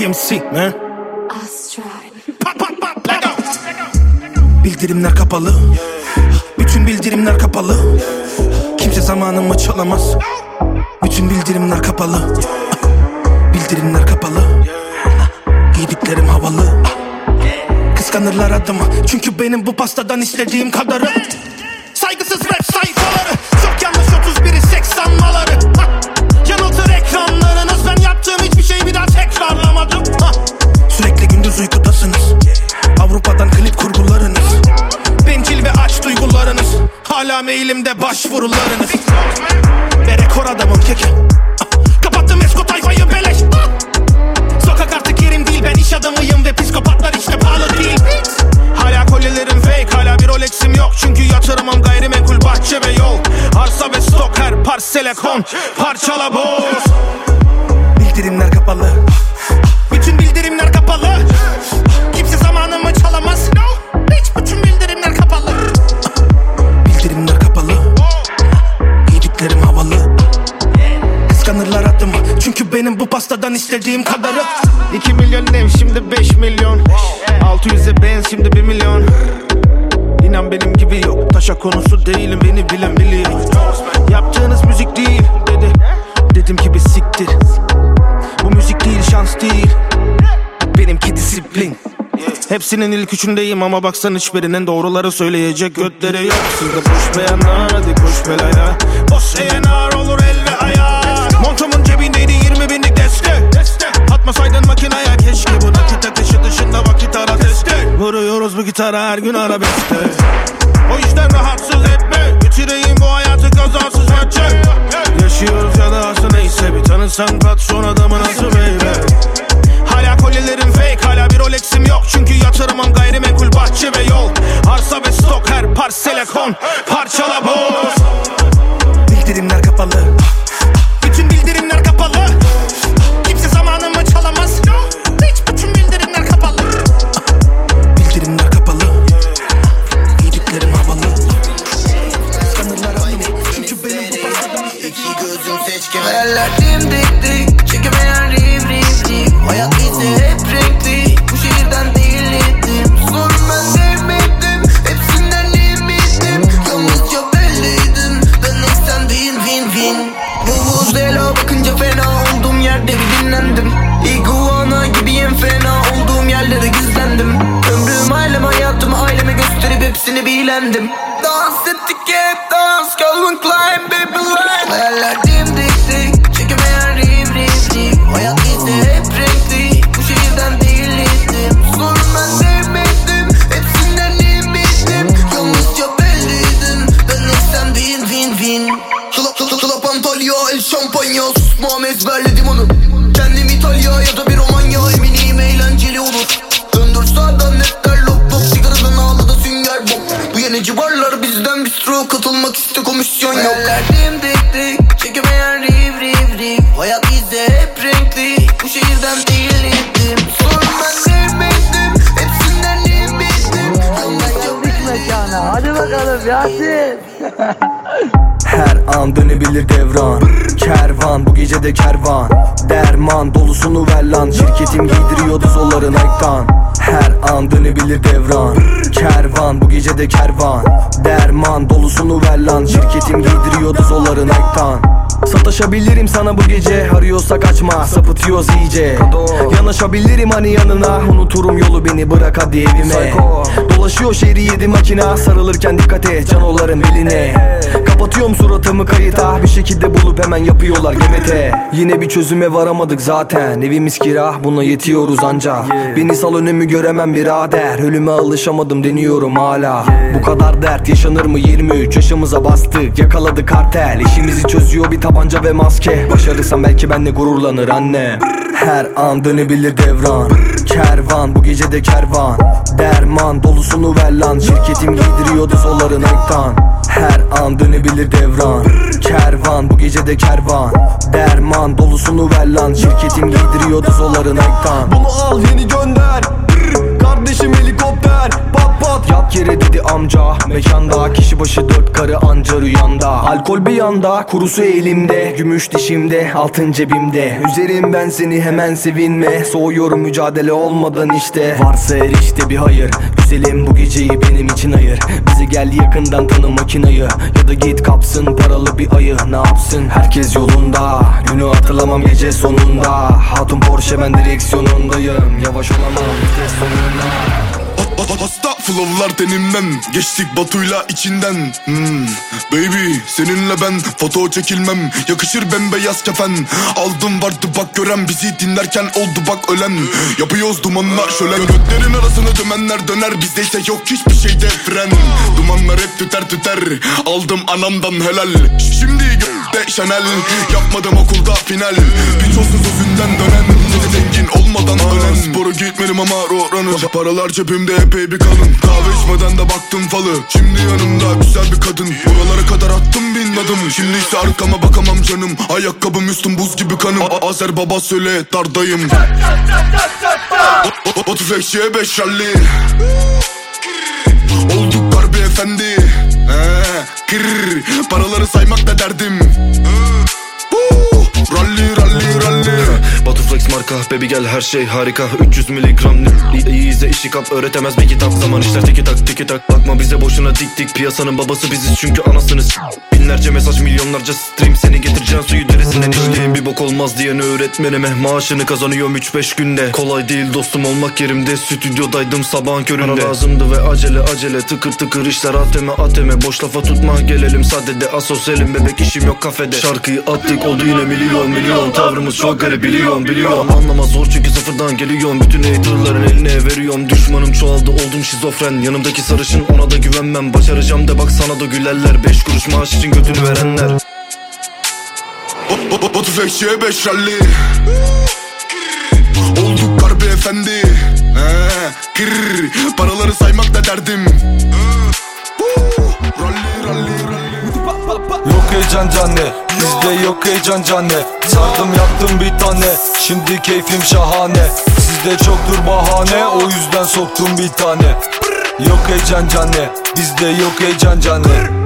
PMC man Astral. Pop, pop, pop, let go. Bildirimler kapalı. Bütün bildirimler kapalı. Kimse zamanımı çalamaz. Bütün bildirimler kapalı. Bildirimler kapalı. Giydiklerim havalı. Kıskanırlar adımı Çünkü benim bu pastadan istediğim kadarı başvurularınız Ve rekor adamım keke. Ah! Kapattım esko tayfayı beleş! Sokak artık yerim değil ben iş adamıyım Ve psikopatlar işte pahalı değil. Hala kolyelerim fake hala bir Rolex'im yok. Çünkü yatırımım gayrimenkul bahçe ve yol. Arsa ve stok her parsele kon. Parçala boz. Bildirimler kapalı pastadan istediğim kadarı. 2 milyon ev şimdi 5 milyon. 600'e benz şimdi 1 milyon. İnan benim gibi yok Taşa konusu değilim beni bilen biliyor. Yaptığınız müzik değil dedi. Dedim ki bir siktir. Bu müzik değil şans değil. Benimki disiplin. Hepsinin ilk üçündeyim ama baksan hiçbirinin doğruları söyleyecek götleri yok. Sizde boş beyanlar hadi koş belaya. Boş eğenar olur Gitara her gün arabeskte O yüzden rahatsız etme. Bitireyim bu hayatı kazasız maçı Yaşıyoruz ya da neyse Bir tanısan patron que me la bistro Katılmak iste komisyon yok. Hayaller dimdik dik Çekemeyen riv riv riv. Hayat ise hep renkli Bu şehirden değildim Sorun ben sevmedim Hepsinden mekana. Hadi bakalım Yasin. Her an dönebilir devran Kervan bu gece de kervan. Derman dolusunu ver lan. Şirketim giydiriyordu zolları Nike'dan Her an dönebilir devran. Kervan bu gece de kervan. Derman dolusunu ver lan. Şirketim giydiriyordu zolları Nike'dan Sataşabilirim sana bu gece. Arıyorsa kaçma sapıtıyoruz iyice. Yanaşabilirim hani yanına. Unuturum yolu beni bırak hadi evime. Dolaşıyor şehri yedi makina Sarılırken dikkat et canoların beline. Kapatıyorum suratımı kayıta. Bir şekilde bulup hemen yapıyorlar GBT Yine bir çözüme varamadık zaten. Evimiz kira buna yetiyoruz anca Beni sal önümü göremem birader. Ölüme alışamadım deniyorum hala. Bu kadar dert yaşanır mı? 23 yaşımıza bastık. Yakaladı kartel. İşimizi çözüyor bir tabanca ve maske. Başarırsam belki benle gururlanır annem Her an dönebilir devran. Kervan bu gece de kervan. Derman dolusunu ver lan. Şirketim giydiriyordu zolları Nike'dan Her an dönebilir devran. Kervan bu gece de kervan. Derman dolusunu ver lan. Şirketim giydiriyordu zolları Nike'dan Bunu al yeni gönder kardeşim helikopter. Pat pat. Yat yere dedi amca. Mekanda kişi başı dört karı anca rüyanda. Alkol bir yanda kurusu elimde. Gümüş dişimde altın cebimde. Üzerim ben seni hemen sevinme. Soğuyorum mücadele olmadan işte. Varsa her işte bir hayır Güzelim bu geceyi benim için ayır. Bizi gel yakından tanı makinayı. Ya da git kapsın paralı bir ayı. Ne yapsın? Herkes yolunda. Günü hatırlamam gece sonunda. Hatun Porsche ben direksiyonundayım. Yavaş olamam vites sonunda flowlar tenimden Geçtik Batu'yla içinden hmm. Baby seninle ben foto çekilmem Yakışır bembeyaz kefen Aldım vardı bak gören bizi dinlerken oldu bak ölen Yapıyoruz dumanlar şölen Götlerin arasını dümenler döner Bizde ise yok hiçbir şeyde fren Dumanlar hep tüter tüter Aldım anamdan helal Şimdi de Chanel Yapmadım okulda final Piç olsun sözünden dönen Zengin olmadan ölen Spora gitmedim ama roranı Paralar cebimde epey bir kalın. Kahve içmeden de baktım falı. Şimdi yanımda güzel bir kadın. Buralara kadar attım bin adım Şimdi ise arkama bakamam canım. Ayakkabım üstüm buz gibi kanım. A- Azer baba söyle dardayım O- o- 35'ye 5 rally Olduk garbi efendi. Kırr, Paraları saymak da derdim Rally rally rally. Batu Flex marka baby gel her şey harika. 300 miligram iyi izle işi kap öğretemez bir kitap. Zaman işler tiki tak tiki tak. Bakma bize boşuna dik dik. Piyasanın babası biziz çünkü anasınız Binlerce mesaj milyonlarca stream. Seni getireceğim suyu derisinden içtiğim bir bok olmaz diyen öğretmenime Maaşını kazanıyorum 3-5 günde. Kolay değil dostum olmak yerimde. Stüdyodaydım sabahın köründe. Para lazımdı ve acele acele. Tıkır tıkır işler ateme ateme. Boş lafa tutma gelelim. Sadede Asosyalim bebek işim yok kafede. Şarkıyı attık oldu yine milyon milyon Tavrımız çok garip biliyorum biliyorum. Anlamaz zor çünkü sıfırdan geliyorum. Bütün haterların eline veriyorum. Düşmanım çoğaldı oldum şizofren. Yanımdaki sarışın ona da güvenmem. Başaracağım de bak sana da gülerler. Beş kuruş maaş için götünü verenler. O- 35'ye 5 rally Olduk garbi efendi. Paraları saymak da derdim heyecan canne Bizde yok heyecan canne Sardım yaptım bir tane. Şimdi keyfim şahane. Sizde çoktur bahane. O yüzden soktum bir tane. Yok heyecan canne Bizde yok heyecan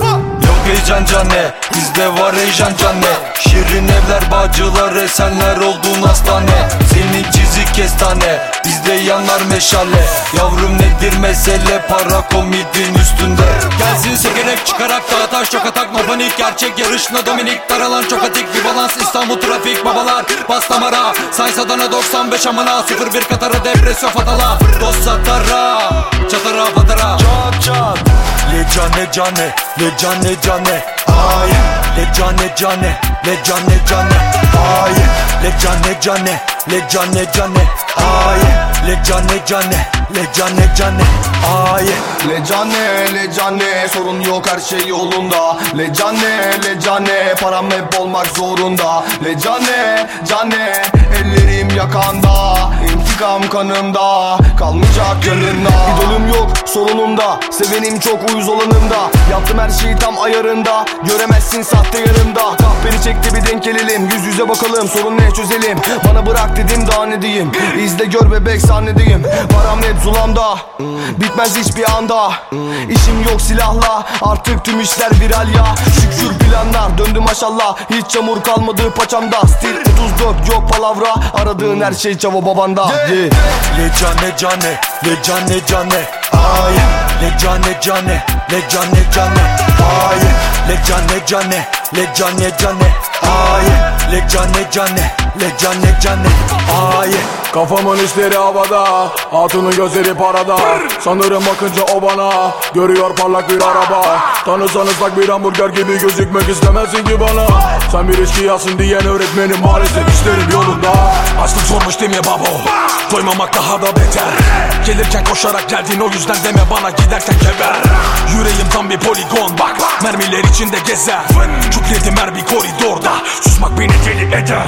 Yok heyecan canne Bizde var heyecan canne Şirin evler bacılar esenler olduğun hastane. Senin çizik kestane Bizde yanar meşale. Yavrum nedir mesele para komidin üstünde. Gelsin sekerek çıkarak dağa taş çok atak no Gerçek yarışına dominik daralan çok atik. Bir balans İstanbul trafik babalar Bas damara. Saysa dana 95 amına 01 Katar'a depresyon fatala. Dost satara Çatara patara Le cane cane Le cane cane Ay Le cane cane Le cane cane Ay Le cane cane Le cane cane Ay Le cane cane Le cane cane Ay. Le cane le cane sorun yok her şey yolunda. Le cane le cane param hep olmak zorunda. Le cane cane ellerim yakanda İntikam kanımda kalmayacak yanında İdolüm yok sorunumda sevenim çok uyuz olanımda. Yaptım her şeyi tam ayarında göremezsin sahte yanımda. Kahperi çekti bir denk gelelim yüz yüze bakalım sorun ne çözelim. Bana bırak dedim daha ne diyeyim? İzle gör bebek sahnedeyim Param net zulamda Bitmez hiçbir anda. İşim yok silahla Artık tüm işler viral ya. Şükür planlar döndü maşallah. Hiç çamur kalmadı paçamda. Stil 34 yok palavra. Aradığın her şey çavo babanda. yeah. Le cane cane Le cane cane Ay Le cane cane Le cane cane Ay Le cane cane Le cane cane Ay Le cane cane Le cane cane Ay Kafamın işleri havada Hatunun gözleri parada. Sanırım bakınca o bana Görüyor parlak bir araba. Tanısanız bak bir hamburger gibi gözükmek istemezsin ki bana. Sen bir içkiyasın diyen öğretmenim maalesef işlerim yolunda. Açlık zormuş değil mi babo Doymamak daha da beter. Gelirken koşarak geldin o yüzden deme bana giderken geber Yüreğim tam bir poligon bak Mermiler içinde gezer. Kütledim her bir koridorda Susmak kalbini deli eder.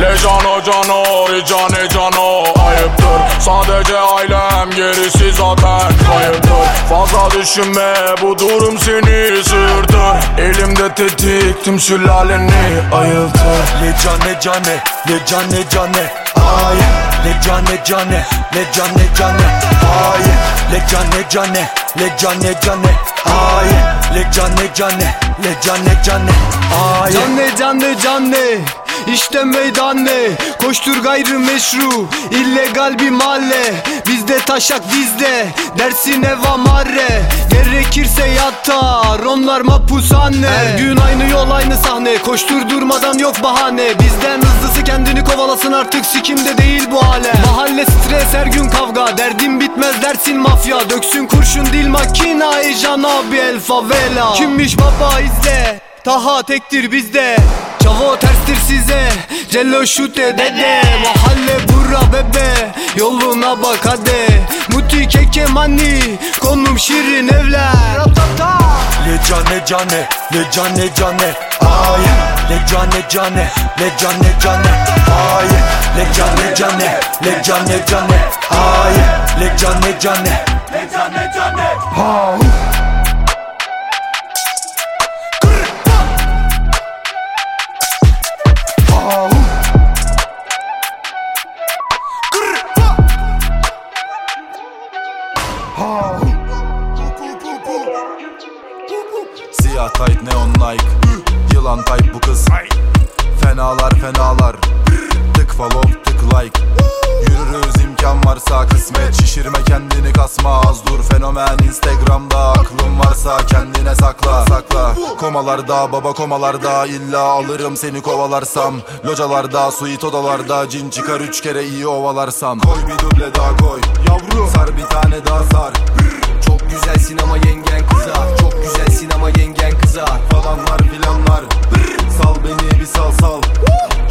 Lejano cano, icane cano Ayıptır. Sadece ailem gerisi zaten kayıptır Fazla düşünme bu durum seni sırtır. Elimde tetik tüm sülaleni ayıltır. Le cane cane, le cane cane. Ay, le cane cane, le cane cane. Ay, le cane cane, le cane cane. Ay, le cane cane, le cane cane. Ay. Canne canne canne işte meydan ne? Koştur gayrı meşru illegal bir mahalle. Bizde taşak bizde dersin eva marre. Gerekirse yatar onlar mapushane Her gün aynı yol aynı sahne. Koştur durmadan yok bahane. Bizden hızlısı kendini kovalasın artık sikimde değil bu hale. Mahalle stres her gün kavga. Derdim bitmez dersin mafya. Döksün kurşun dil makina Ejan abi el favela Kimmiş baba izle? Taha tektir bizde Çavo terstir size Cello şute dede. Mahalle bura bebe Yoluna bak hadi. Muti keke mani Konum şirin evler. Le cane cane, le cane cane Ay, le cane cane, le cane cane Ay, le cane cane, le cane cane Ay, le cane cane, le cane cane Siyah Şişirme kendini kasma. Az dur Fenomen. İnstagramda Aklın varsa kendine sakla sakla. Komalarda baba komalarda illa alırım seni kovalarsam. Localarda suite odalarda. Cin çıkar üç kere iyi ovalarsam. Koy bir duble daha koy. Yavru Sar bir tane daha sar. Çok güzelsin ama yengen kızar. Çok güzelsin ama yengen kızar. Falanlar filanlar Sal beni bir sal sal.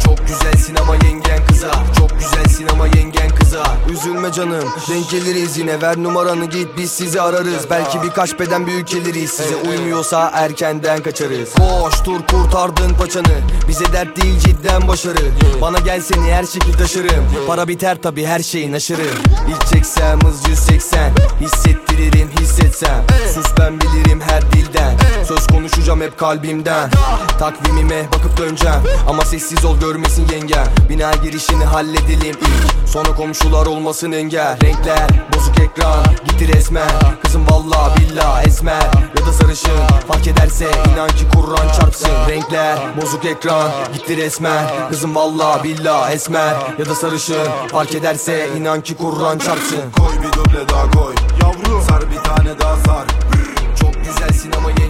Çok güzelsin ama yengen kızar Çok güzelsin ama yengen kızar Üzülme canım denk geliriz yine. Ver numaranı git biz sizi ararız. Belki birkaç beden büyük geliriz Size uymuyorsa erkenden kaçarız. Koş dur kurtardın paçanı. Bize dert değil cidden başarı. Bana gel seni her şekil taşırım. Para biter tabi her şeyin aşırı. İlk çeksem hız 180 Hissettiririm hissetsem. Sus ben bilirim her dilden. Söz konuşacağım hep kalbimden. Takvimime bakıp döneceğim Ama sessiz ol görmesin yengem Bina girişini halledelim ilk. Sonra komşular olmasın engel. Renkler bozuk ekran. Gitti resmen Kızım valla billah esmer Ya da sarışın. Fark ederse inan ki Kur'an çarpsın. Renkler bozuk ekran. Gitti resmen Kızım valla billah esmer Ya da sarışın. Fark ederse inan ki Kur'an çarpsın. Koy bir duble daha koy. Yavru Sar bir tane daha sar. Çok güzelsin ama yengen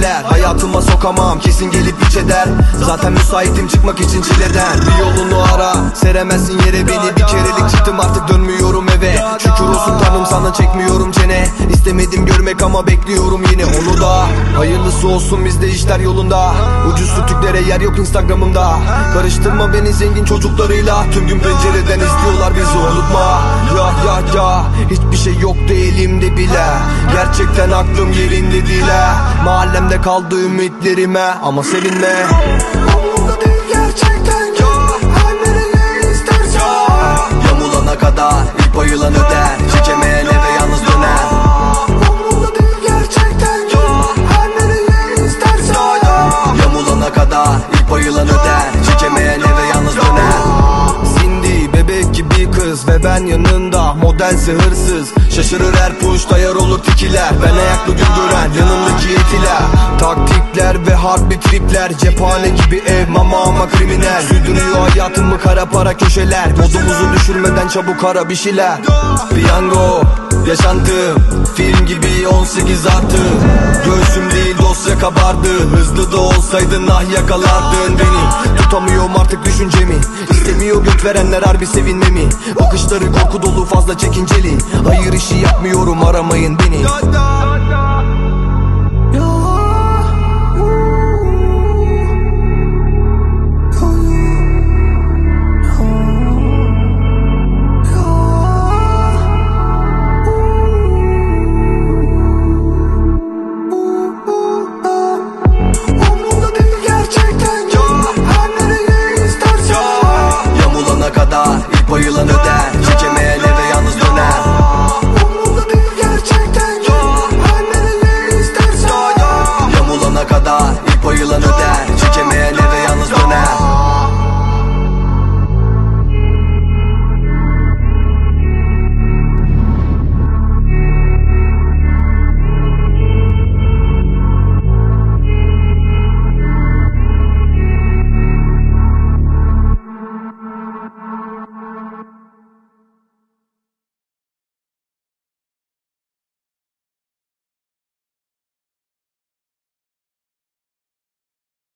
şişeler Hayatıma sokamam kesin gelip iç eder. Zaten müsaitim çıkmak için çileden. Bir yolunu ara seremezsin yere beni. Bir kerelik çıktım artık dönmüyorum eve. Şükür olsun tanrım sana çekmiyorum çene. İstemedim görmek ama bekliyorum yine onu da. Hayırlısı olsun bizde işler yolunda. Ucuz sütüklere yer yok instagramımda. Karıştırma beni zengin çocuklarıyla. Tüm gün pencereden izliyorlar bizi unutma. Ya ya ya hiçbir şey yoktu elimde bile. Gerçekten aklım yerinde değil ha Mahallemde kaldı ümitlerime ama sevinme. Umrumda değil gerçekten. Her nereye istersen. Yamulana kadar ilk bayılan öder. Çekemeyen eve yalnız döner. Umrumda değil gerçekten. Her nereye istersen. Yamulana kadar ilk bayılan öder. Çekemeyen eve yalnız döner. Cindy bebek gibi kız ve ben yanında. Modelse hırsız. Şaşırır her harbi tripler Cephane gibi ev mama ama kriminal. Sürdürüyor hayatımı kara para köşeler? Modumuzu düşürmeden çabuk ara bir şeyler. Piyango yaşantım Film gibi 18 artı. Göğsüm değil dosya kabardı. Hızlı da olsaydın ah yakalardın beni. Tutamıyorum artık düşüncemi. İstemiyor gök verenler harbi sevinmemi. Bakışları korku dolu fazla çekinceli. Hayır işi yapmıyorum aramayın beni